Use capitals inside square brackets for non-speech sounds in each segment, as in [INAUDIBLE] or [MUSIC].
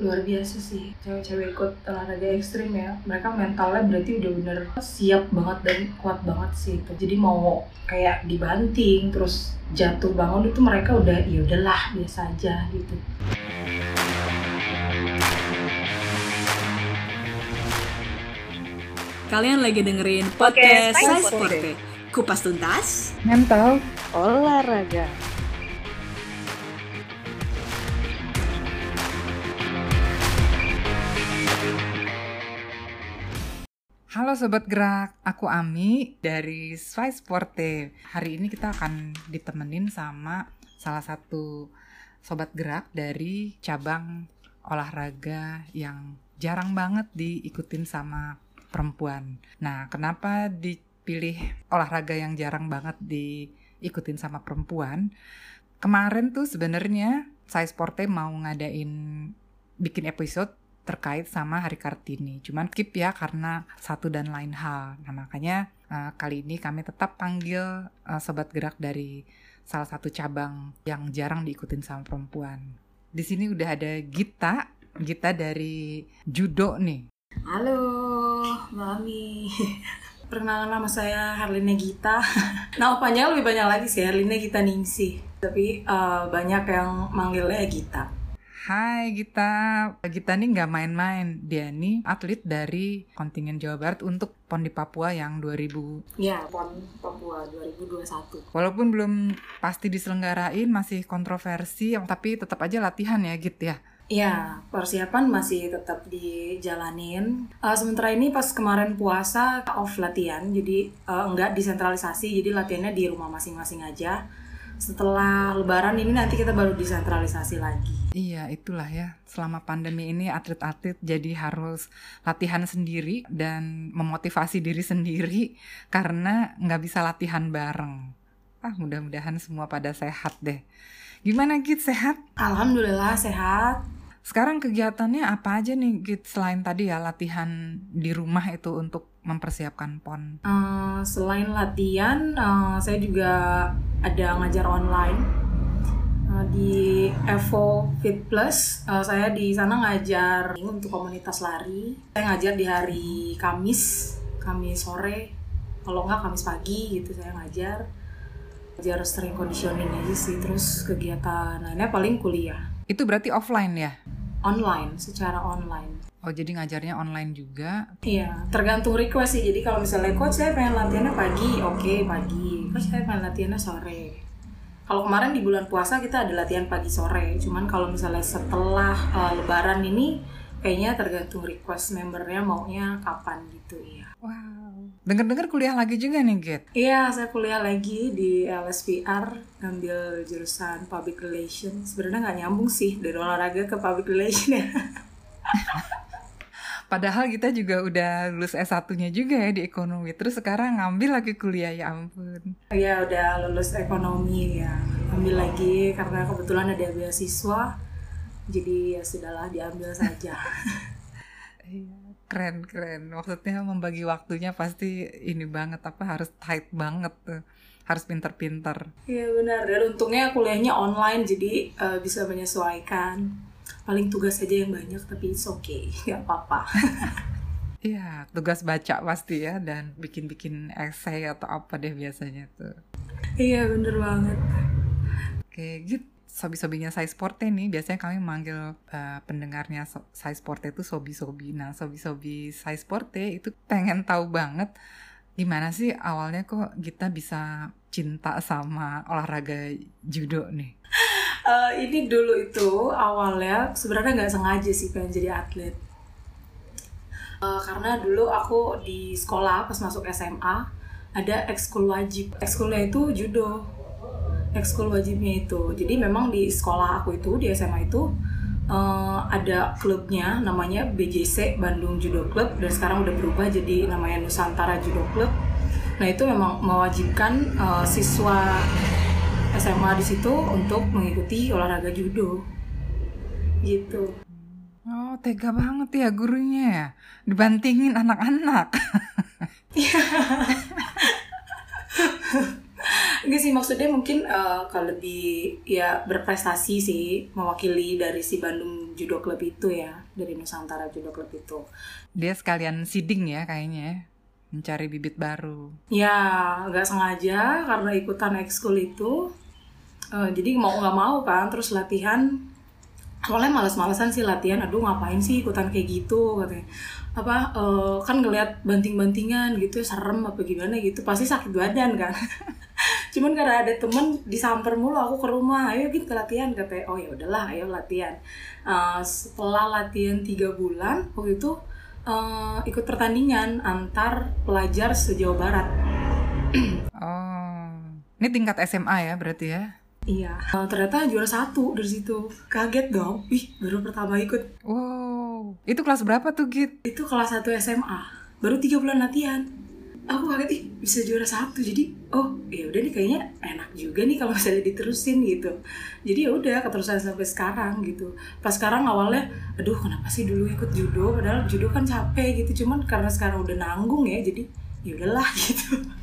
luar biasa sih. Cewek-cewek ikut olahraga ekstrim ya. Mereka mentalnya berarti udah bener siap banget dan kuat banget sih itu. Jadi mau kayak dibanting terus jatuh bangun itu mereka udah ya udahlah biasa aja gitu. Kalian lagi dengerin podcast Saya Sporte. Kupas tuntas, mental, olahraga. Halo Sobat Gerak, aku Ami dari Swai Sporte. Hari ini kita akan ditemenin sama salah satu Sobat Gerak dari cabang olahraga yang jarang banget diikutin sama perempuan. Nah, kenapa dipilih olahraga yang jarang banget diikutin sama perempuan? Kemarin tuh sebenarnya Swai Sporte mau ngadain bikin episode terkait sama Hari Kartini. Cuman skip ya karena satu dan lain hal. Nah makanya uh, kali ini kami tetap panggil uh, sobat gerak dari salah satu cabang yang jarang diikutin sama perempuan. Di sini udah ada Gita, Gita dari judo nih. Halo, Mami. [LAUGHS] Perkenalan nama saya Herlina Gita. [LAUGHS] Nama panjang lebih banyak lagi sih, Herlina Gita Ningsih. Tapi uh, banyak yang manggilnya Gita. Hai Gita, Gita nih nggak main-main. Dia nih atlet dari kontingen Jawa Barat untuk PON di Papua yang 2000. Ya, PON Papua 2021. Walaupun belum pasti diselenggarain, masih kontroversi, tapi tetap aja latihan ya Git ya. Ya, persiapan masih tetap dijalanin. Uh, sementara ini pas kemarin puasa off latihan, jadi uh, enggak disentralisasi, jadi latihannya di rumah masing-masing aja setelah lebaran ini nanti kita baru disentralisasi lagi. Iya, itulah ya. Selama pandemi ini atlet-atlet jadi harus latihan sendiri dan memotivasi diri sendiri karena nggak bisa latihan bareng. Ah, mudah-mudahan semua pada sehat deh. Gimana Git, sehat? Alhamdulillah sehat. Sekarang kegiatannya apa aja nih Git selain tadi ya latihan di rumah itu untuk mempersiapkan PON? Uh, selain latihan, uh, saya juga ada ngajar online uh, di Evo Fit Plus. Uh, saya di sana ngajar untuk komunitas lari. Saya ngajar di hari Kamis, Kamis sore, kalau nggak Kamis pagi gitu saya ngajar. Ngajar strength conditioning aja sih, terus kegiatan lainnya paling kuliah. Itu berarti offline ya? Online, secara online. Oh jadi ngajarnya online juga? Iya, tergantung request sih. Jadi kalau misalnya coach saya pengen latihannya pagi, oke okay, pagi. Coach saya pengen latihannya sore. Kalau kemarin di bulan puasa kita ada latihan pagi sore. Cuman kalau misalnya setelah uh, Lebaran ini kayaknya tergantung request membernya maunya kapan gitu ya. Wow. Dengar-dengar kuliah lagi juga nih, Get? Iya, saya kuliah lagi di LSPR, ngambil jurusan Public Relations. Sebenarnya nggak nyambung sih dari olahraga ke Public Relations ya. [LAUGHS] Padahal kita juga udah lulus S1-nya juga ya di ekonomi. Terus sekarang ngambil lagi kuliah, ya ampun. Iya, udah lulus ekonomi ya. Ambil lagi karena kebetulan ada beasiswa. Jadi ya sudahlah diambil saja. [LAUGHS] Iya, keren keren. Maksudnya membagi waktunya pasti ini banget apa harus tight banget tuh. Harus pinter-pinter. Iya benar. Dan untungnya kuliahnya online jadi uh, bisa menyesuaikan paling tugas aja yang banyak tapi it's okay [LAUGHS] nggak apa-apa [LAUGHS] Iya, tugas baca pasti ya dan bikin-bikin esai atau apa deh biasanya tuh. Iya, bener banget. Oke, gitu. Sobi-sobinya Sai Sporte nih, biasanya kami manggil uh, pendengarnya so Sai Sporte itu sobi-sobi. Nah, sobi-sobi Sai Sporte itu pengen tahu banget gimana sih awalnya kok kita bisa cinta sama olahraga judo nih? [LAUGHS] uh, ini dulu itu awalnya sebenarnya nggak sengaja sih pengen jadi atlet. Uh, karena dulu aku di sekolah pas masuk SMA ada ekskul wajib. Ekskulnya itu judo. Ekskul wajibnya itu. Jadi memang di sekolah aku itu di SMA itu uh, ada klubnya namanya BJC Bandung Judo Club dan sekarang udah berubah jadi namanya Nusantara Judo Club. Nah itu memang mewajibkan uh, siswa SMA di situ untuk mengikuti olahraga judo. Gitu. Oh tega banget ya gurunya ya? Dibantingin anak-anak. [LAUGHS] Enggak sih maksudnya mungkin uh, kalau lebih ya berprestasi sih mewakili dari si Bandung judo club itu ya dari Nusantara judo club itu. Dia sekalian seeding ya kayaknya ya, mencari bibit baru. ya nggak sengaja karena ikutan ekskul itu eh, jadi mau nggak mau kan terus latihan. Awalnya males-malesan sih latihan aduh ngapain sih ikutan kayak gitu katanya. Apa eh, kan ngeliat banting-bantingan gitu serem apa gimana gitu pasti sakit badan kan. [LAUGHS] Cuman karena ada temen disamper mulu aku ke rumah ayo kita latihan katanya. Oh ya udahlah ayo latihan. Eh, setelah latihan tiga bulan waktu itu eh, ikut pertandingan antar pelajar sejauh barat. [CLEARS THROAT] Oh, ini tingkat SMA ya berarti ya? Iya. Eh, ternyata juara satu dari situ. Kaget dong. Ih baru pertama ikut. Wow, itu kelas berapa tuh Git? itu kelas 1 SMA baru tiga bulan latihan. Aku kaget ih bisa juara satu. Jadi oh ya udah nih kayaknya enak juga nih kalau misalnya diterusin gitu. Jadi ya udah keterusan sampai sekarang gitu. Pas sekarang awalnya aduh kenapa sih dulu ikut judo? Padahal judo kan capek gitu. Cuman karena sekarang udah nanggung ya jadi ya udahlah [LAUGHS] gitu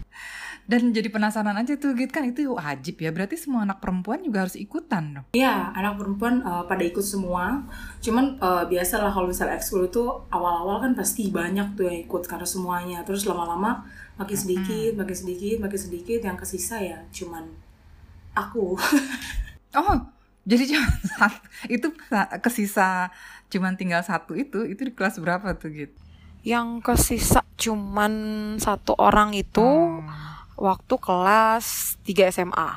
Dan jadi penasaran aja tuh Git kan itu wajib ya. Berarti semua anak perempuan juga harus ikutan dong. Iya, anak perempuan eh, pada ikut semua. Cuman eh, biasalah kalau misalnya ekskul itu awal-awal kan pasti banyak tuh yang ikut karena semuanya. Terus lama-lama makin sedikit, makin sedikit, makin sedikit. Yang kesisa ya cuman aku. [LAUGHS] Oh, jadi cuma satu, itu kesisa cuman tinggal satu itu, itu di kelas berapa tuh Git? Yang kesisa cuman satu orang itu Oh. Waktu kelas 3 SMA.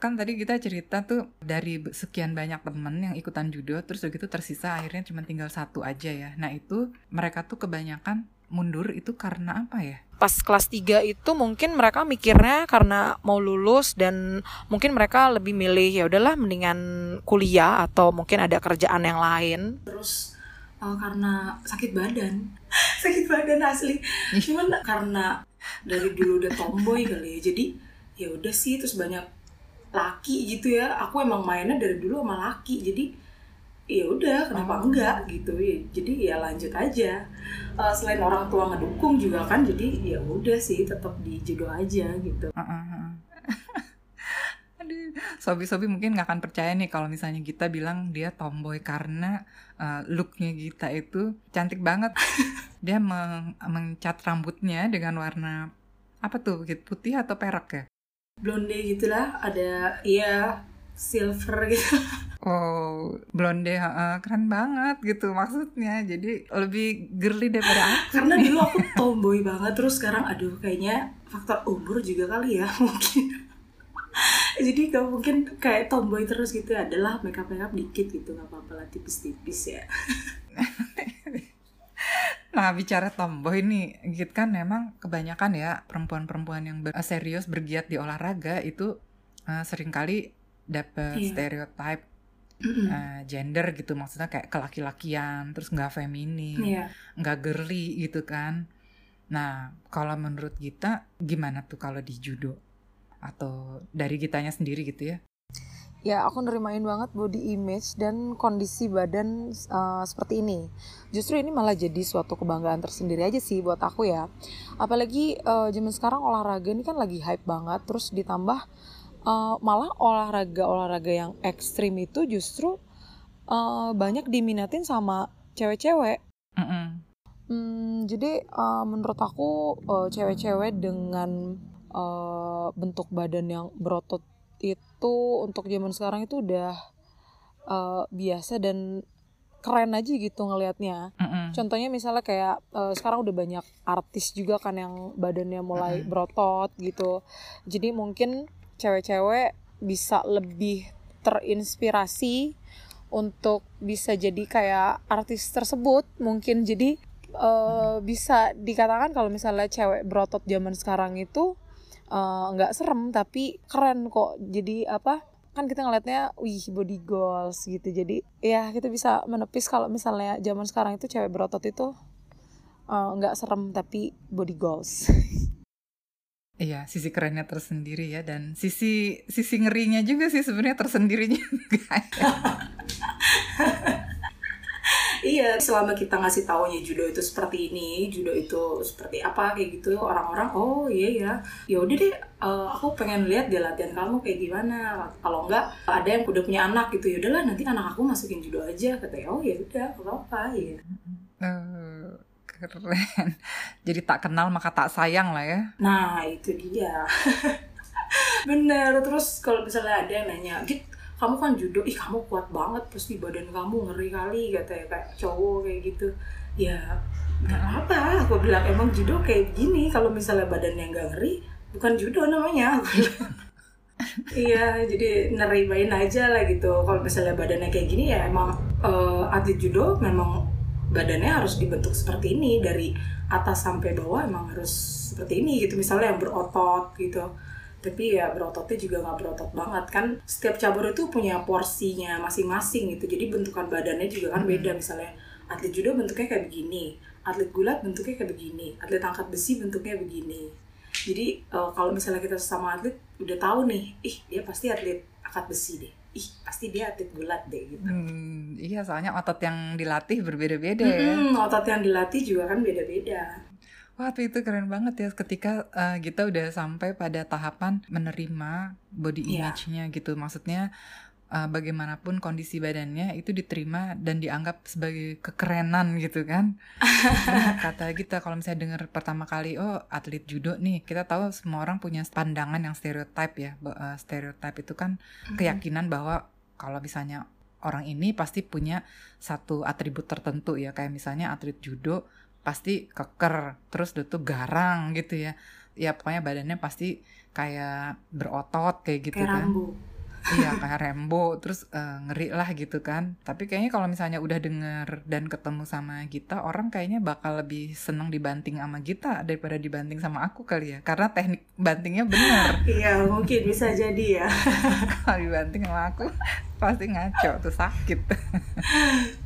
Kan tadi kita cerita tuh dari sekian banyak temen yang ikutan judo, terus udah gitu tersisa akhirnya cuma tinggal satu aja ya. Nah itu mereka tuh kebanyakan mundur itu karena apa ya? Pas kelas 3 itu mungkin mereka mikirnya karena mau lulus dan mungkin mereka lebih milih ya udahlah mendingan kuliah atau mungkin ada kerjaan yang lain. Terus eh, karena sakit badan. [LAUGHS] sakit badan asli. Cuman karena dari dulu udah tomboy kali ya. Jadi ya udah sih terus banyak laki gitu ya. Aku emang mainnya dari dulu sama laki. Jadi ya udah kenapa enggak gitu ya jadi ya lanjut aja Eh, selain orang tua ngedukung juga kan jadi ya udah sih tetap di judo aja gitu Heeh, heeh. Sobi-sobi mungkin nggak akan percaya nih kalau misalnya Gita bilang dia tomboy karena uh, looknya Gita itu cantik banget. [LAUGHS] dia meng- mencat rambutnya dengan warna apa tuh Git? putih atau perak ya? blonde gitulah ada ya silver gitu Oh, blonde, heeh, keren banget gitu maksudnya. Jadi lebih girly daripada aku. karena dulu aku [LAUGHS] tomboy banget terus sekarang aduh kayaknya faktor umur juga kali ya [LAUGHS] mungkin [LAUGHS] jadi gak mungkin kayak tomboy terus gitu adalah makeup makeup dikit gitu nggak apa-apa lah tipis-tipis ya [LAUGHS] Nah, bicara tomboy nih, Git kan memang kebanyakan ya perempuan-perempuan yang ber- serius bergiat di olahraga itu uh, sering kali dapet Iya. stereotype Mm-mm. uh, gender gitu, maksudnya kayak kelaki-lakian, terus nggak feminim, Iya. nggak girly gitu kan. Nah, kalau menurut Gita gimana tuh kalau di judo? Atau dari Gitanya sendiri gitu ya? Ya, aku nerimain banget body image dan kondisi badan uh, seperti ini. Justru ini malah jadi suatu kebanggaan tersendiri aja sih buat aku ya. Apalagi uh, zaman sekarang olahraga ini kan lagi hype banget, terus ditambah uh, malah olahraga-olahraga yang ekstrim itu justru uh, banyak diminatin sama cewek-cewek. Mm-mm. Hmm, jadi uh, menurut aku uh, cewek-cewek dengan uh, bentuk badan yang berotot itu untuk zaman sekarang itu udah uh, biasa dan keren aja gitu ngelihatnya. Mm-mm. Contohnya misalnya kayak uh, sekarang udah banyak artis juga kan yang badannya mulai Mm-mm. berotot gitu. Jadi mungkin cewek-cewek bisa lebih terinspirasi untuk bisa jadi kayak artis tersebut mungkin jadi eh, bisa dikatakan kalau misalnya cewek berotot zaman sekarang itu eh, nggak serem tapi keren kok. Jadi apa kan kita ngelihatnya wih body goals gitu. Jadi ya kita bisa menepis kalau misalnya zaman sekarang itu cewek berotot itu eh, nggak serem tapi body goals. [LAUGHS] Iya, sisi kerennya tersendiri ya dan sisi sisi ngerinya juga sih sebenarnya tersendiri [LAUGHS] juga. [LAUGHS] iya selama kita ngasih taunya judo itu seperti ini judo itu seperti apa kayak gitu orang-orang oh iya ya ya udah deh uh, aku pengen lihat dia latihan kamu kayak gimana. Kalau enggak ada yang udah punya anak gitu ya udahlah nanti anak aku masukin judo aja katanya oh ya udah apa apa ya uh, keren. [LAUGHS] Jadi tak kenal maka tak sayang lah ya. Nah itu dia. [LAUGHS] Bener terus kalau misalnya ada yang nanya gitu kamu kan judo ih kamu kuat banget pasti badan kamu ngeri kali katanya kayak cowok kayak gitu. Ya nggak apa aku bilang emang judo kayak gini kalau misalnya badannya nggak ngeri bukan judo namanya. [LAUGHS] Iya jadi nerimain aja lah gitu. Kalau misalnya badannya kayak gini ya emang uh, atlet judo memang badannya harus dibentuk seperti ini dari atas sampai bawah emang harus seperti ini gitu. Misalnya yang berotot gitu tapi ya berototnya juga nggak berotot banget. Kan setiap cabur itu punya porsinya masing-masing gitu. Jadi bentukan badannya juga kan beda. Misalnya atlet judo bentuknya kayak begini atlet gulat bentuknya kayak begini atlet angkat besi bentuknya begini. Jadi uh, kalau misalnya kita sesama atlet udah tahu nih ih dia pasti atlet angkat besi deh. Ih pasti dia atlet gulat deh gitu. Hmm, iya soalnya otot yang dilatih berbeda-beda hmm, otot yang dilatih juga kan beda-beda Wah, itu keren banget ya ketika uh, kita udah sampai pada tahapan menerima body iya. image-nya yeah. gitu. Maksudnya uh, bagaimanapun kondisi badannya itu diterima dan dianggap sebagai kekerenan gitu kan. [LAUGHS] nah, kata kita kalau misalnya dengar pertama kali oh atlet judo nih, kita tahu semua orang punya pandangan yang stereotip ya. Uh, stereotip itu kan mm-hmm. keyakinan bahwa kalau misalnya orang ini pasti punya satu atribut tertentu ya kayak misalnya atlet judo pasti keker terus dia tuh garang gitu ya. Ya pokoknya badannya pasti kayak berotot kayak gitu kayak kan. Rambu. iya kayak rembo terus uh, ngeri lah gitu kan. Tapi kayaknya kalau misalnya udah denger dan ketemu sama Gita orang kayaknya bakal lebih seneng dibanting sama Gita daripada dibanting sama aku kali ya. Karena teknik bantingnya benar. [LAUGHS] Iya mungkin bisa jadi ya. [LAUGHS] Kalau dibanting sama aku pasti ngaco tuh sakit [LAUGHS]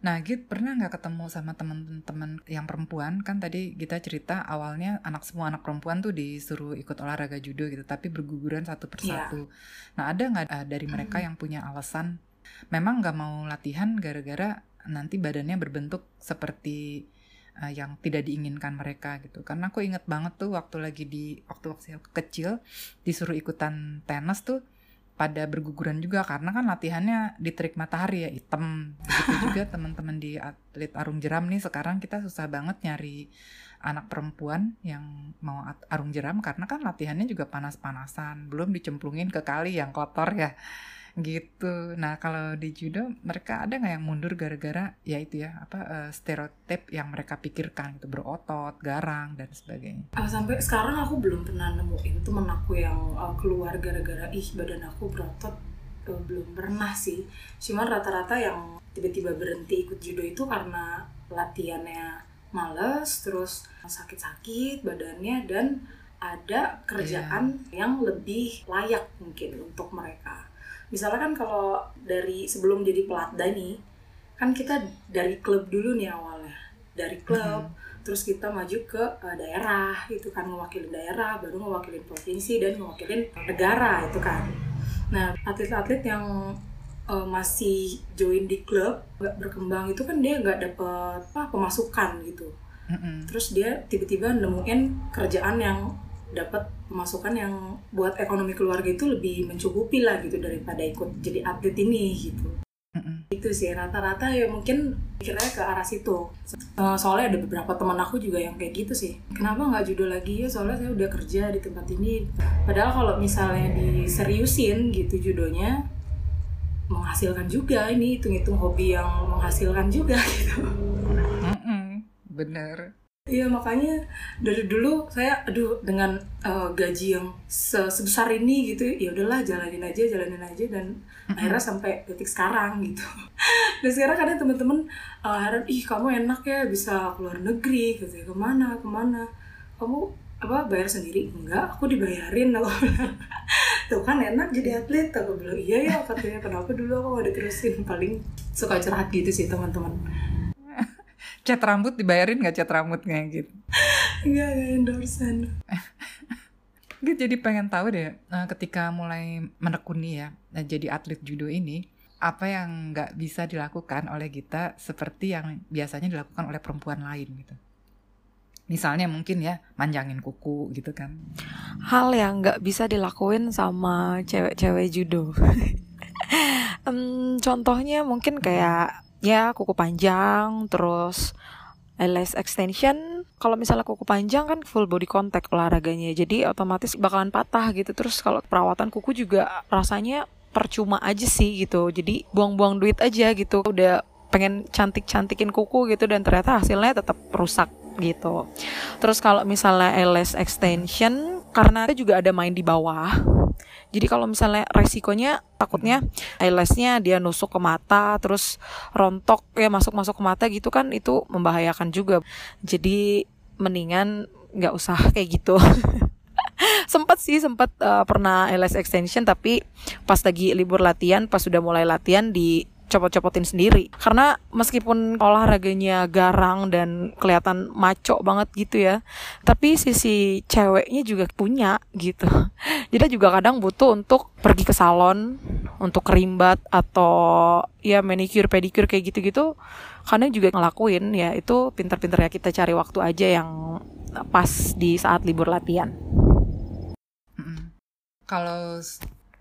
Nah, Git pernah nggak ketemu sama teman-teman yang perempuan? Kan tadi kita cerita awalnya anak semua anak perempuan tuh disuruh ikut olahraga judo gitu, tapi berguguran satu persatu. Yeah. Nah, ada nggak uh, dari mereka yang punya alasan memang nggak mau latihan gara-gara nanti badannya berbentuk seperti uh, yang tidak diinginkan mereka gitu. Karena aku inget banget tuh waktu lagi di waktu waktu kecil disuruh ikutan tenis tuh pada berguguran juga karena kan latihannya di terik matahari ya hitam. Begitu [LAUGHS] juga teman-teman di atlet arung jeram nih sekarang kita susah banget nyari anak perempuan yang mau arung jeram karena kan latihannya juga panas-panasan belum dicemplungin ke kali yang kotor ya gitu. Nah kalau di judo mereka ada nggak yang mundur gara-gara ya itu ya apa uh, stereotip yang mereka pikirkan itu berotot, garang dan sebagainya. Uh, sampai sekarang aku belum pernah nemuin temen aku yang uh, keluar gara-gara ih badan aku berotot uh, belum pernah sih. Cuman rata-rata yang tiba-tiba berhenti ikut judo itu karena latihannya males, terus sakit-sakit badannya dan ada kerjaan yeah. yang lebih layak mungkin untuk mereka misalnya kan kalau dari sebelum jadi pelatda nih kan kita dari klub dulu nih awalnya dari klub hmm. terus kita maju ke uh, daerah itu kan mewakili daerah baru mewakili provinsi dan mewakili negara itu kan nah atlet-atlet yang uh, masih join di klub nggak berkembang itu kan dia nggak dapet apa pemasukan gitu mm -hmm. terus dia tiba-tiba nemuin kerjaan yang dapat pemasukan yang buat ekonomi keluarga itu lebih mencukupi lah gitu daripada ikut jadi atlet ini gitu. Itu sih rata-rata ya mungkin pikirnya ke arah situ. Soalnya ada beberapa teman aku juga yang kayak gitu sih. Kenapa nggak judo lagi? Ya soalnya saya udah kerja di tempat ini. Padahal kalau misalnya diseriusin gitu judonya menghasilkan juga. Ini hitung-hitung hobi yang menghasilkan juga [LAUGHS] gitu. Mm bener Iya makanya dari dulu saya aduh dengan uh, gaji yang sebesar ini gitu ya udahlah jalanin aja jalanin aja dan mm-hmm. akhirnya sampai detik sekarang gitu. [LAUGHS] Dan sekarang kadang teman-teman uh, heran ih kamu enak ya bisa keluar negeri gitu ya ke mana ke mana. Kamu apa bayar sendiri? Enggak aku dibayarin aku [LAUGHS] tuh kan enak jadi atlet aku bilang. Iya ya katanya. Kenapa dulu aku gak diterusin? Paling suka curhat gitu sih teman-teman cat rambut dibayarin nggak cat rambutnya gitu nggak endorsean [LAUGHS] gitu jadi pengen tahu deh eh, ketika mulai menekuni ya eh, jadi atlet judo ini apa yang nggak bisa dilakukan oleh kita seperti yang biasanya dilakukan oleh perempuan lain gitu. Misalnya mungkin ya manjangin kuku gitu kan. hal yang nggak bisa dilakuin sama cewek-cewek judo. [LAUGHS] Em, contohnya mungkin kayak ya kuku panjang, terus eyelash extension. Kalau misalnya kuku panjang kan full body contact olahraganya, jadi otomatis bakalan patah gitu. Terus kalau perawatan kuku juga rasanya percuma aja sih gitu. Jadi buang-buang duit aja gitu. Udah pengen cantik-cantikin kuku gitu dan ternyata hasilnya tetap rusak gitu. Terus kalau misalnya eyelash extension karena ada juga ada main di bawah. Jadi kalau misalnya resikonya takutnya eyelashnya dia nusuk ke mata terus rontok ya masuk-masuk ke mata gitu kan itu membahayakan juga. Jadi mendingan nggak usah [LAUGHS] kayak gitu. [LAUGHS] sempat sih sempat uh, pernah eyelash extension tapi pas lagi libur latihan pas sudah mulai latihan di copot-copotin sendiri. Karena meskipun olahraganya garang dan kelihatan maco banget gitu ya tapi sisi ceweknya juga punya gitu. [LAUGHS] Jadi juga kadang butuh untuk pergi ke salon untuk kerimbat atau ya manicure pedicure kayak gitu-gitu kadang juga ngelakuin ya itu pinter-pinter ya kita cari waktu aja yang pas di saat libur latihan. Kalau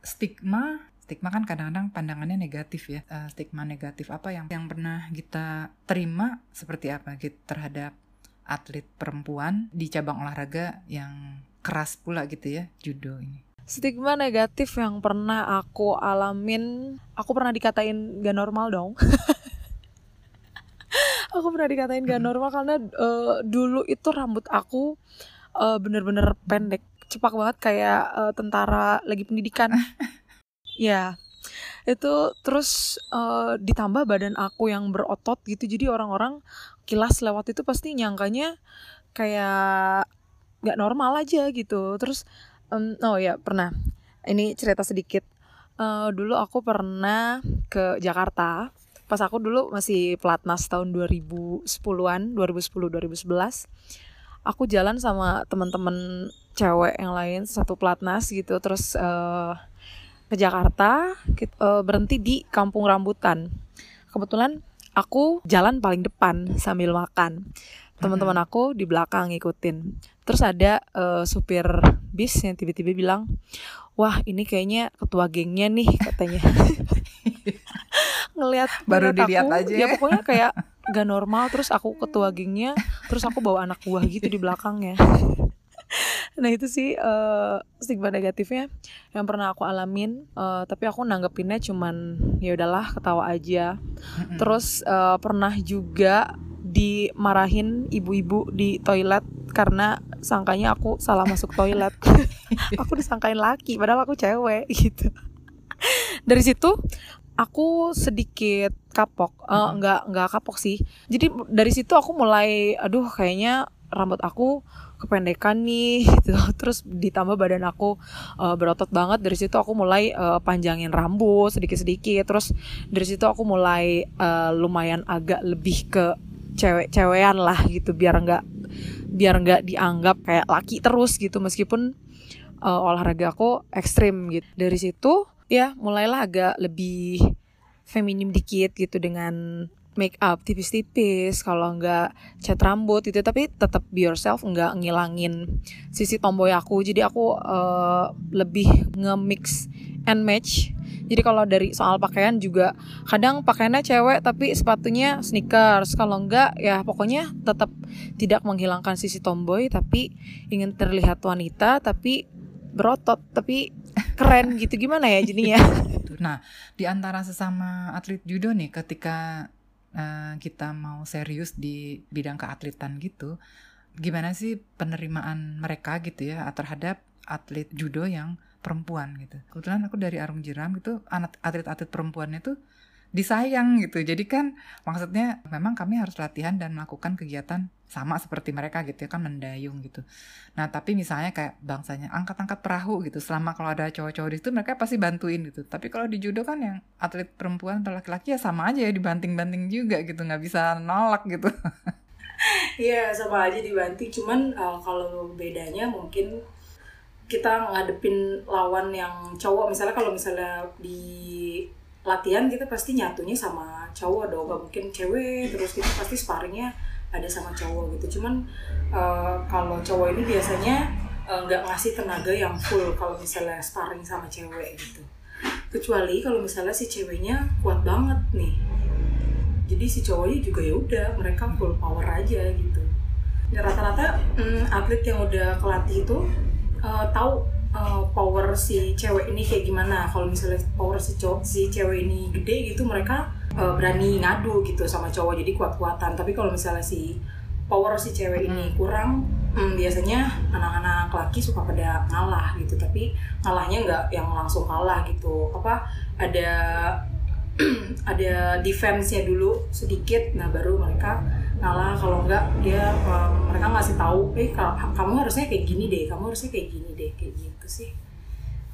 stigma, stigma kan kadang-kadang pandangannya negatif ya. Eh, stigma negatif apa yang yang pernah kita terima seperti apa gitu terhadap atlet perempuan di cabang olahraga yang keras pula gitu ya, judo ini. Stigma negatif yang pernah aku alamin, aku pernah dikatain gak normal dong. [LAUGHS] aku pernah dikatain gak normal karena eh, dulu itu rambut aku eh, bener-bener pendek, cepak banget kayak eh, tentara lagi pendidikan. [LAUGHS] ya, itu terus eh, ditambah badan aku yang berotot gitu, jadi orang-orang kilas lewat itu pasti nyangkanya kayak gak normal aja gitu. Terus Em, oh ya pernah. Ini cerita sedikit. Eh, dulu aku pernah ke Jakarta. Pas aku dulu masih pelatnas tahun 2010-an, 2010-2011. Aku jalan sama teman-teman cewek yang lain satu pelatnas gitu. Terus eh, ke Jakarta, kit- eh, berhenti di Kampung Rambutan. Kebetulan aku jalan paling depan sambil makan. Teman-teman aku di belakang ngikutin. Terus ada eh, supir bis yang tiba-tiba bilang, wah ini kayaknya ketua gengnya nih katanya. Ngelihat [LAUGHS] Baru dilihat aku, aja ya ya. pokoknya kayak gak normal. Terus aku ketua gengnya, terus aku bawa anak buah gitu di belakangnya. Nah itu sih eh, stigma negatifnya yang pernah aku alamin. Eh, tapi aku nanggepinnya cuman ya udahlah ketawa aja. Terus eh, pernah juga dimarahin ibu-ibu di toilet karena sangkanya aku salah masuk toilet. [LAUGHS] aku disangkain laki padahal aku cewek gitu. Dari situ aku sedikit kapok. Eh, Mhm. nggak nggak kapok sih. Jadi dari situ aku mulai aduh kayaknya rambut aku kependekan nih [LAUGHS] gitu. Terus ditambah badan aku eh, berotot banget. Dari situ aku mulai eh, panjangin rambut sedikit-sedikit. Terus dari situ aku mulai eh, lumayan agak lebih ke cewek-cewekan lah gitu biar nggak biar nggak dianggap kayak laki terus gitu meskipun eh, olahraga aku ekstrim gitu. Dari situ ya mulailah agak lebih feminim dikit gitu dengan make up tipis-tipis kalau nggak cat rambut gitu. Tapi tetap be yourself nggak ngilangin sisi tomboy aku. Jadi aku eh, lebih nge-mix and match. Jadi kalau dari soal pakaian juga kadang pakaiannya cewek tapi sepatunya sneakers. Kalau enggak ya pokoknya tetap tidak menghilangkan sisi tomboy tapi ingin terlihat wanita tapi berotot tapi keren gitu. Gimana ya jadinya. Nah, di antara sesama atlet judo nih, ketika eh, kita mau serius di bidang keatletan gitu, gimana sih penerimaan mereka gitu ya terhadap atlet judo yang perempuan gitu. Kebetulan aku dari Arung Jeram gitu, anak atlet-atlet perempuannya tuh disayang gitu. Jadi kan maksudnya memang kami harus latihan dan melakukan kegiatan sama seperti mereka gitu ya kan mendayung gitu. Nah tapi misalnya kayak bangsanya angkat-angkat perahu gitu. Selama kalau ada cowok-cowok di situ mereka pasti bantuin gitu. Tapi kalau di judo kan yang atlet perempuan atau laki-laki ya sama aja ya dibanting-banting juga gitu. nggak bisa nolak gitu. [LAUGHS] Iya sama aja dibanting cuman uh, kalau bedanya mungkin kita ngadepin lawan yang cowok misalnya kalau misalnya di latihan kita pasti nyatunya sama cowok dong gak mungkin cewek terus kita pasti sparringnya ada sama cowok gitu. Cuman uh, kalau cowok ini biasanya eh, nggak uh, ngasih tenaga yang full kalau misalnya sparring sama cewek gitu. Kecuali kalau misalnya si ceweknya kuat banget nih. Jadi si cowoknya juga ya udah mereka full power aja gitu. Ya, rata-rata mm, atlet yang udah kelatih itu uh, tahu power si cewek ini kayak gimana. Kalau misalnya power si cowok si cewek ini gede gitu mereka uh, berani ngadu gitu sama cowok jadi kuat-kuatan. Tapi kalau misalnya si power si cewek ini kurang hmm, biasanya anak-anak laki suka pada ngalah gitu. Tapi ngalahnya nggak yang langsung kalah gitu. Apa ada [CLEARS THROAT] ada defense-nya dulu sedikit nah baru mereka ngalah. Kalau enggak dia um, mereka ngasih tahu eh kamu harusnya kayak gini deh kamu harusnya kayak gini deh kayak gitu sih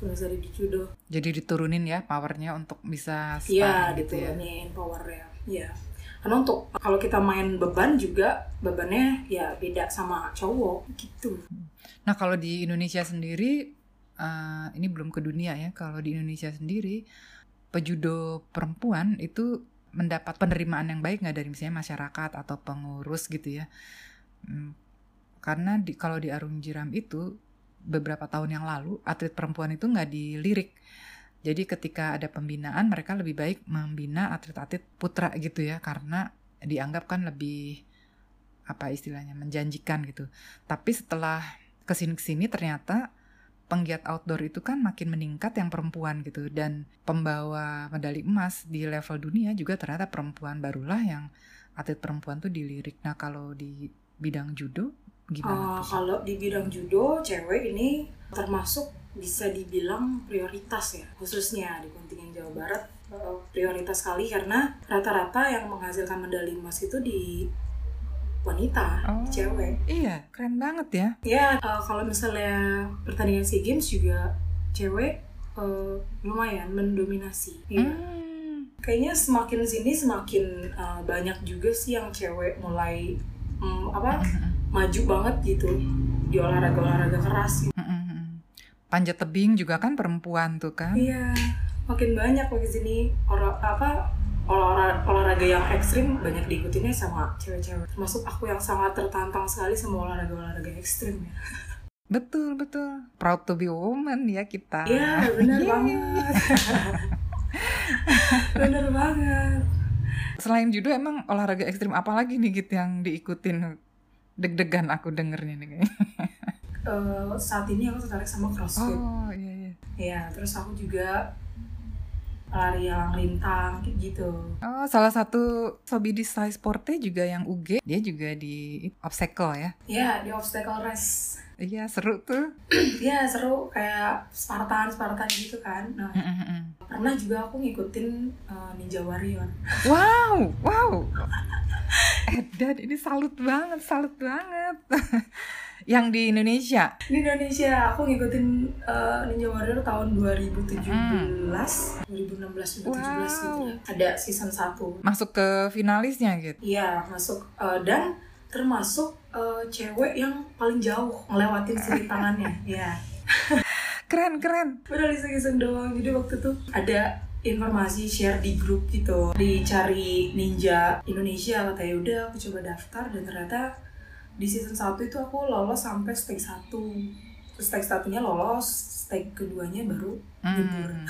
kalau di judo jadi diturunin ya powernya untuk bisa iya gitu ya? diturunin powernya. Ya karena untuk kalau kita main beban juga bebannya ya beda sama cowok gitu. Nah kalau di Indonesia sendiri uh, ini belum ke dunia ya kalau di Indonesia sendiri pejudo perempuan itu mendapat penerimaan yang baik nggak dari misalnya masyarakat atau pengurus gitu ya? Hmm, karena di, kalau di Arung Jeram itu beberapa tahun yang lalu atlet perempuan itu nggak dilirik jadi ketika ada pembinaan mereka lebih baik membina atlet-atlet putra gitu ya karena dianggap kan lebih apa istilahnya menjanjikan gitu. Tapi setelah ke sini ke sini ternyata penggiat outdoor itu kan makin meningkat yang perempuan gitu dan pembawa medali emas di level dunia juga ternyata perempuan barulah yang atlet perempuan tuh dilirik. Nah kalau di bidang judo gimana? Uh, kalau di bidang judo cewek ini termasuk bisa dibilang prioritas ya khususnya di kontingen Jawa Barat eh, prioritas sekali karena rata-rata yang menghasilkan medali emas itu di wanita oh, cewek iya keren banget ya ya uh, kalau misalnya pertandingan sea games juga cewek uh, lumayan mendominasi ya. Hmm. kayaknya semakin sini semakin uh, banyak juga sih yang cewek mulai um, apa maju banget gitu di olahraga olahraga keras gitu. Panjat tebing juga kan perempuan tuh kan? Iya makin banyak makin sini. Orang apa olahraga, olahraga yang ekstrim banyak diikutinnya sama cewek-cewek. Termasuk aku yang sangat tertantang sekali sama olahraga olahraga ekstrim ya. [LAUGHS] Betul betul. Proud to be woman ya kita. Iya benar [LAUGHS] banget. [LAUGHS] Benar banget. Selain judo emang olahraga ekstrim apa lagi nih gitu yang diikutin deg-degan aku dengernya nih kayaknya uh, saat ini aku tertarik sama crossfit. Oh iya iya. Ya terus aku juga lari yang lintang kayak gitu. Oh, salah satu sobi di size sporte juga yang UG, dia juga di obstacle ya? Iya, di obstacle race. Iya, seru tuh. Iya, seru kayak Spartan, Spartan gitu kan. Nah, mm -mm. pernah juga aku ngikutin uh, Ninja Warrior. Wow, wow. Edan, ini salut banget, salut banget. [LAUGHS] Yang di Indonesia? Di Indonesia, aku ngikutin uh, Ninja Warrior tahun 2017, hmm. 2016, 2017 wow. gitu. Ada season 1. Masuk ke finalisnya gitu? Iya, masuk. Uh, dan termasuk uh, cewek yang paling jauh ngelewatin sisi tangannya. ya. [LAUGHS] keren, keren. Udah iseng-iseng doang. Jadi waktu itu ada informasi share di grup gitu. Dicari ninja Indonesia katanya udah aku coba daftar dan ternyata di season 1 itu aku lolos sampai stake 1 terus stake satunya lolos stake keduanya baru nyebur hmm.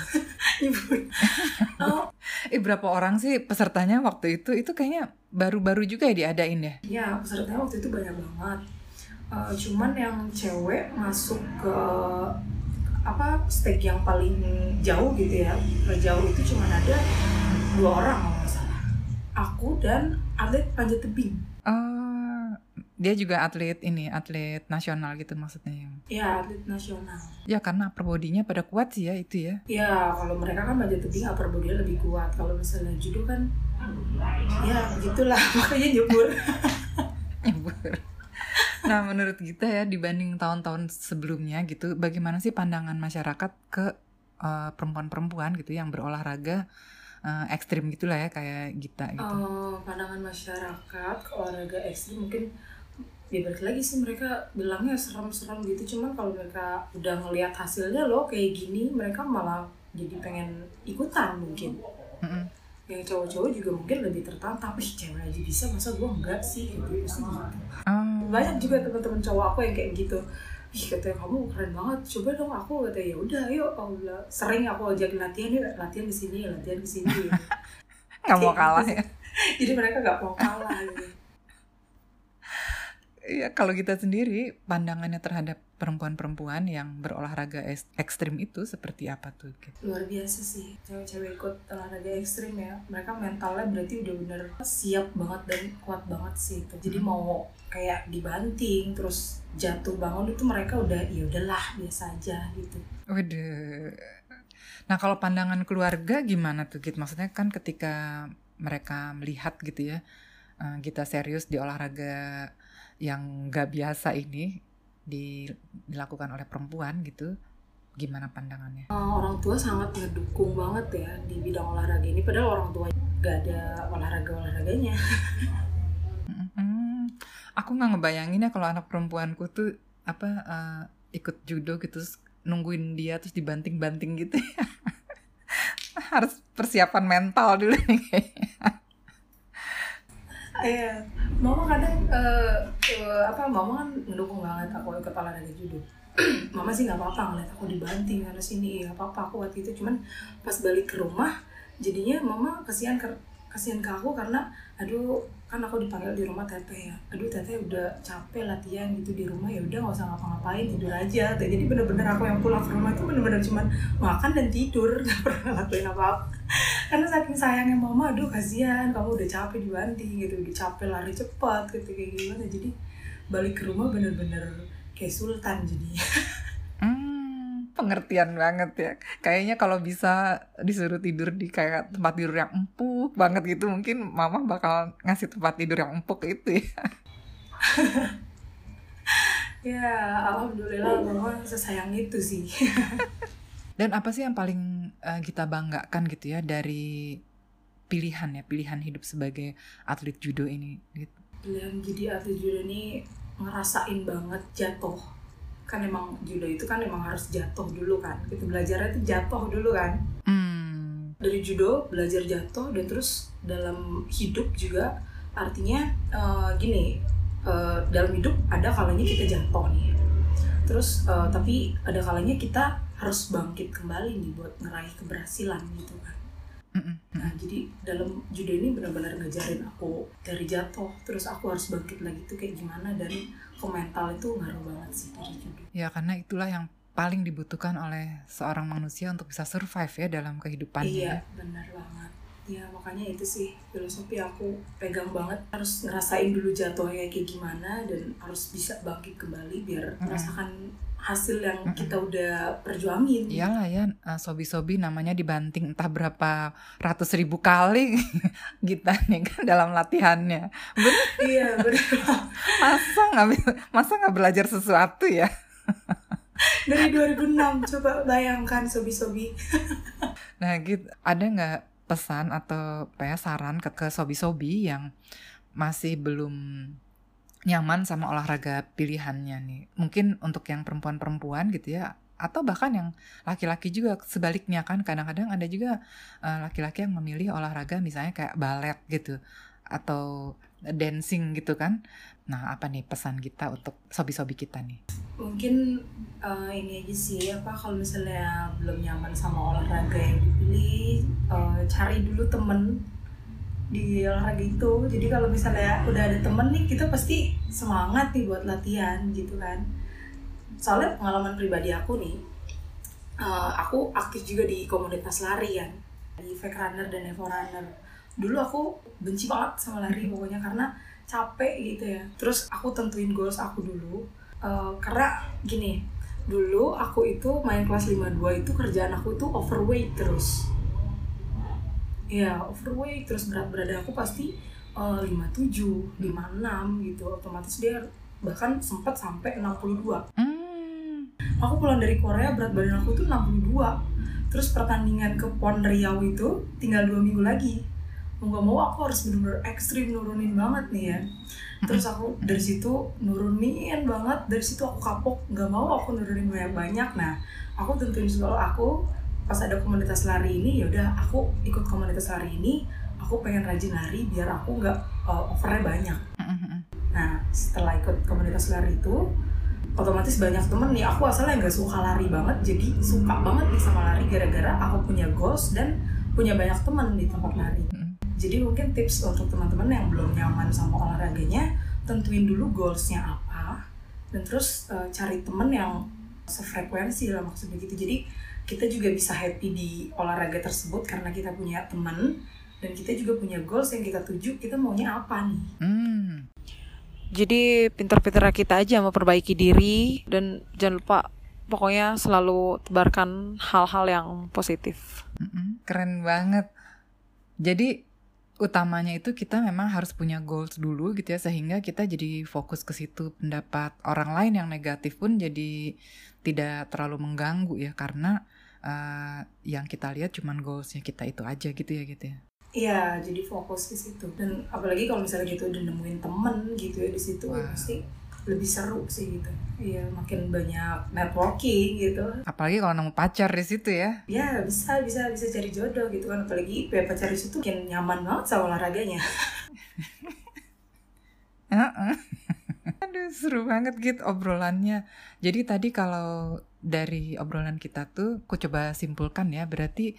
nyebur [LAUGHS] [LAUGHS] oh. eh berapa orang sih pesertanya waktu itu? Itu kayaknya baru-baru juga ya diadain ya? Ya pesertanya waktu itu banyak banget. Uh, cuman yang cewek masuk ke apa stake yang paling jauh gitu ya. Jauh itu cuma ada dua orang kalau nggak salah. Aku dan atlet panjat tebing. Dia juga atlet ini atlet nasional gitu maksudnya yang ya atlet nasional. Ya karena upper bodinya pada kuat sih ya itu ya. Ya kalau mereka kan panjat tebing upper bodinya lebih kuat. Kalau misalnya judo kan ya begitulah [LAUGHS] makanya nyebur. [LAUGHS] Nyebur nah menurut kita ya dibanding tahun-tahun sebelumnya gitu bagaimana sih pandangan masyarakat ke uh, perempuan-perempuan gitu yang berolahraga uh, ekstrim gitulah ya kayak kita gitu. Oh, pandangan masyarakat ke olahraga ekstrim mungkin ya balik lagi sih mereka bilangnya serem-serem gitu cuman kalau mereka udah ngelihat hasilnya loh kayak gini mereka malah jadi pengen ikutan mungkin Mm-mm. yang cowok-cowok juga mungkin lebih tertantang ih cewek aja bisa masa gue enggak sih gitu pasti. Banyak juga teman-teman cowok aku yang kayak gitu. Ih katanya kamu keren banget coba dong aku katanya. Ya udah ayo Allah sering aku ajakin latihan yuk latihan di sini latihan di sini. Gitu. [LAUGHS] nggak mau Kayak kalah gitu ya? [LAUGHS] Jadi mereka nggak mau kalah gitu Iya, kalau kita sendiri pandangannya terhadap perempuan-perempuan yang berolahraga ekstrim itu seperti apa tuh? Kit? luar biasa sih cewek-cewek ikut olahraga ekstrim ya mereka mentalnya berarti udah bener siap banget dan kuat banget sih itu jadi Hmm. mau kayak dibanting terus jatuh bangun itu mereka udah ya udahlah biasa aja gitu Waduh. Nah, kalau pandangan keluarga gimana tuh, Git? Maksudnya kan ketika mereka melihat gitu ya, eh, kita serius di olahraga yang nggak biasa ini di- dilakukan oleh perempuan gitu, gimana pandangannya? Eh, orang tua sangat ngedukung banget ya di bidang olahraga ini padahal orang tua gak ada olahraga olahraganya Hmm, aku nggak ngebayangin ya kalau anak perempuanku tuh apa eh, ikut judo gitu terus nungguin dia terus dibanting-banting gitu ya. [LAUGHS] Harus persiapan mental dulu nih [LAUGHS] kayaknya. Iya, mama kadang eh, eh, apa mama kan mendukung banget aku ikut olahraga judo. [CLEARS THROAT] mama sih nggak apa-apa ngeliat aku dibanting sana sini nggak apa-apa aku waktu itu cuman pas balik ke rumah jadinya mama kasihan ke kasihan ke aku karena aduh kan aku dipanggil di rumah teteh ya. Aduh teteh udah capek latihan gitu di rumah ya udah nggak usah ngapa-ngapain tidur aja Teh, jadi bener-bener aku yang pulang ke rumah tuh bener-bener cuman makan dan tidur [LAUGHS] nggak pernah ngelakuin apa-apa. Karena saking sayangnya mama aduh kasihan kamu udah capek dibanting gitu udah capek lari cepat gitu kayak gimana. Jadi balik ke rumah bener-bener kayak sultan jadi [LAUGHS] pengertian banget ya. Kayaknya kalau bisa disuruh tidur di kayak tempat tidur yang empuk banget gitu, mungkin mama bakal ngasih tempat tidur yang empuk itu ya. [LAUGHS] ya alhamdulillah mama sesayang itu sih [LAUGHS] Dan apa sih yang paling eh, kita banggakan gitu ya dari pilihan ya, pilihan hidup sebagai atlet judo ini gitu. pilihan jadi atlet judo ini ngerasain banget jatuh kan emang judo itu kan emang harus jatuh dulu kan kita belajarnya itu jatuh dulu kan Hmm. dari judo belajar jatuh dan terus dalam hidup juga artinya eh, gini eh, dalam hidup ada kalanya kita jatuh nih terus eh, tapi ada kalanya kita harus bangkit kembali nih buat ngeraih keberhasilan gitu kan. Nah jadi dalam judo ini benar-benar ngajarin aku dari jatuh terus aku harus bangkit lagi tuh kayak gimana dan ke mental itu ngaruh banget sih dari judo Ya karena itulah yang paling dibutuhkan oleh seorang manusia untuk bisa survive ya dalam kehidupannya. Iya, benar banget. Ya, makanya itu sih filosofi aku pegang banget. Harus ngerasain dulu jatuhnya kayak gimana dan harus bisa bangkit kembali biar Mm-mm. merasakan hasil yang Mm-mm. kita udah perjuangin. Iyalah ya, eh, sobi-sobi namanya dibanting entah berapa ratus ribu kali [LAUGHS] kita nih kan dalam latihannya. Bener, Iya, benar. [LAUGHS] masa nggak masa nggak belajar sesuatu ya? Dari 2006 coba bayangkan sobi-sobi. Nah gitu, ada nggak pesan atau apa ya, saran ke, ke sobi-sobi yang masih belum nyaman sama olahraga pilihannya nih? Mungkin untuk yang perempuan-perempuan gitu ya, atau bahkan yang laki-laki juga sebaliknya kan kadang-kadang ada juga eh, laki-laki yang memilih olahraga misalnya kayak balet gitu atau dancing gitu kan. Nah apa nih pesan kita untuk sobi-sobi kita nih? Mungkin eh, ini aja sih apa kalau misalnya belum nyaman sama olahraga yang dipilih, eh, cari dulu temen di olahraga itu. Jadi kalau misalnya udah ada temen nih, kita pasti semangat nih buat latihan gitu kan. Soalnya pengalaman pribadi aku nih, eh, aku aktif juga di komunitas lari kan, di fake runner dan evo runner. Dulu aku benci banget sama lari pokoknya karena capek gitu ya. Terus aku tentuin goals aku dulu, Eh, karena gini, dulu aku itu main kelas 52 itu kerjaan aku tuh overweight terus. Ya, overweight terus berat badan aku pasti eh, 57, 56 gitu. Otomatis dia bahkan sempat sampai 62. Hmm, Aku pulang dari Korea berat badan aku tuh 62. Terus pertandingan ke Pon Riau itu tinggal dua minggu lagi. Mau gak mau aku harus bener-bener ekstrim nurunin banget nih ya. Terus aku dari situ nurunin banget, dari situ aku kapok, nggak mau aku nurunin banyak-banyak. Nah, aku tentuin goal aku pas ada komunitas lari ini ya udah aku ikut komunitas lari ini aku pengen rajin lari biar aku nggak uh, overnya banyak. Nah setelah ikut komunitas lari itu otomatis banyak temen nih. Aku asalnya nggak suka lari banget jadi suka banget nih sama lari gara-gara aku punya goals dan punya banyak temen di tempat lari jadi mungkin tips untuk teman-teman yang belum nyaman sama olahraganya tentuin dulu goalsnya apa dan terus uh, cari temen yang sefrekuensi lah maksudnya gitu jadi kita juga bisa happy di olahraga tersebut karena kita punya teman dan kita juga punya goals yang kita tuju kita maunya apa nih Hmm. Jadi pinter-pinter kita aja memperbaiki diri dan jangan lupa pokoknya selalu tebarkan hal-hal yang positif. Keren banget. Jadi utamanya itu kita memang harus punya goals dulu gitu ya sehingga kita jadi fokus ke situ pendapat orang lain yang negatif pun jadi tidak terlalu mengganggu ya karena eh, yang kita lihat cuman goalsnya kita itu aja gitu ya gitu ya. Iya, jadi fokus ke situ. Dan apalagi kalau misalnya gitu udah nemuin temen gitu ya di situ, Wow. pasti lebih seru sih gitu. Iya, makin banyak networking gitu. Apalagi kalau nemu pacar di situ ya. Ya bisa bisa bisa cari jodoh gitu kan. Apalagi ya, pacar di situ makin nyaman banget sama olahraganya. [LAUGHS] Heeh. Aduh seru banget gitu obrolannya. Jadi tadi kalau dari obrolan kita tuh, aku coba simpulkan ya. Berarti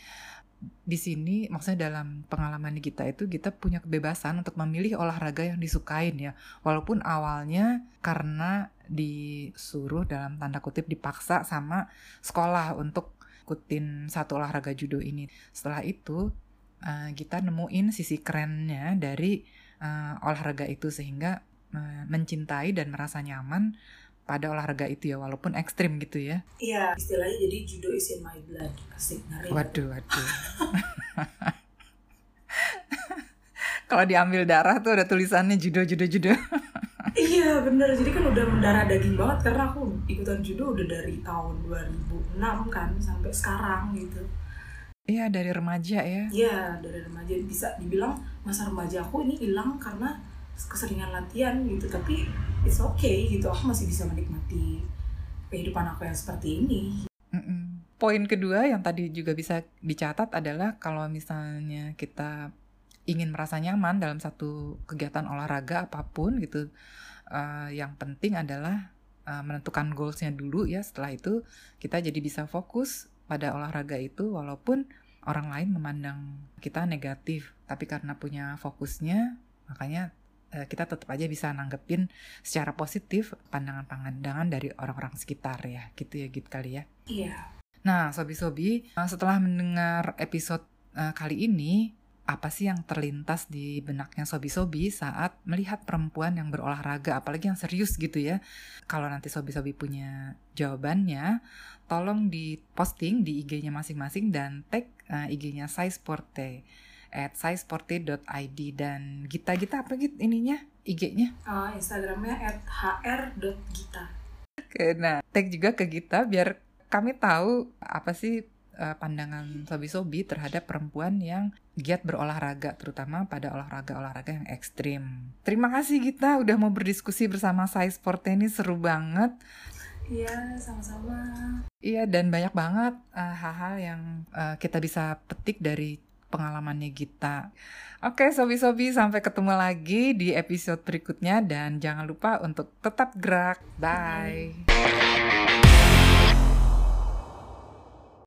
di sini maksudnya dalam pengalaman kita itu kita punya kebebasan untuk memilih olahraga yang disukain ya. Walaupun awalnya karena disuruh dalam tanda kutip dipaksa sama sekolah untuk ikutin satu olahraga judo ini. Setelah itu eh, kita nemuin sisi kerennya dari eh, olahraga itu sehingga eh, mencintai dan merasa nyaman pada olahraga itu ya walaupun ekstrim gitu ya. Iya, istilahnya jadi judo is in my blood. Asik, ngeri. Waduh, waduh. [LAUGHS] Kalau diambil darah tuh ada tulisannya judo judo judo. [LAUGHS] Iya bener, jadi kan udah mendarah daging banget karena aku ikutan judo udah dari tahun 2006 kan sampai sekarang gitu. Iya dari remaja ya. Iya dari remaja bisa dibilang masa remaja aku ini hilang karena keseringan latihan gitu tapi it's okay gitu aku masih bisa menikmati kehidupan aku yang seperti ini. Poin kedua yang tadi juga bisa dicatat adalah kalau misalnya kita ingin merasa nyaman dalam satu kegiatan olahraga apa pun gitu, eh, yang penting adalah eh, menentukan goalsnya dulu ya. Setelah itu kita jadi bisa fokus pada olahraga itu walaupun orang lain memandang kita negatif, tapi karena punya fokusnya makanya kita tetap aja bisa nanggepin secara positif pandangan-pandangan dari orang-orang sekitar ya, gitu ya gitu kali ya. Iya. Nah, sobi-sobi, eh, setelah mendengar episode eh, kali ini, apa sih yang terlintas di benaknya sobi-sobi saat melihat perempuan yang berolahraga, apalagi yang serius gitu ya? Kalau nanti sobi-sobi punya jawabannya, tolong diposting di IG-nya masing-masing dan tag eh, IG-nya Saisporte at saisporte.id dan Gita-Gita apa gitu ininya IG-nya? Uh, Instagramnya at hr.gita. Oke, nah tag juga ke kita biar kami tahu apa sih eh, pandangan sobi-sobi terhadap perempuan yang giat berolahraga, terutama pada olahraga-olahraga yang ekstrim. Terima kasih Gita udah mau berdiskusi bersama saya Sport ini seru banget. Iya, sama-sama. Iya dan banyak banget eh, hal-hal yang eh, kita bisa petik dari pengalamannya Gita. Oke sobi-sobi sampai ketemu lagi di episode berikutnya dan jangan lupa untuk tetap gerak. Bye.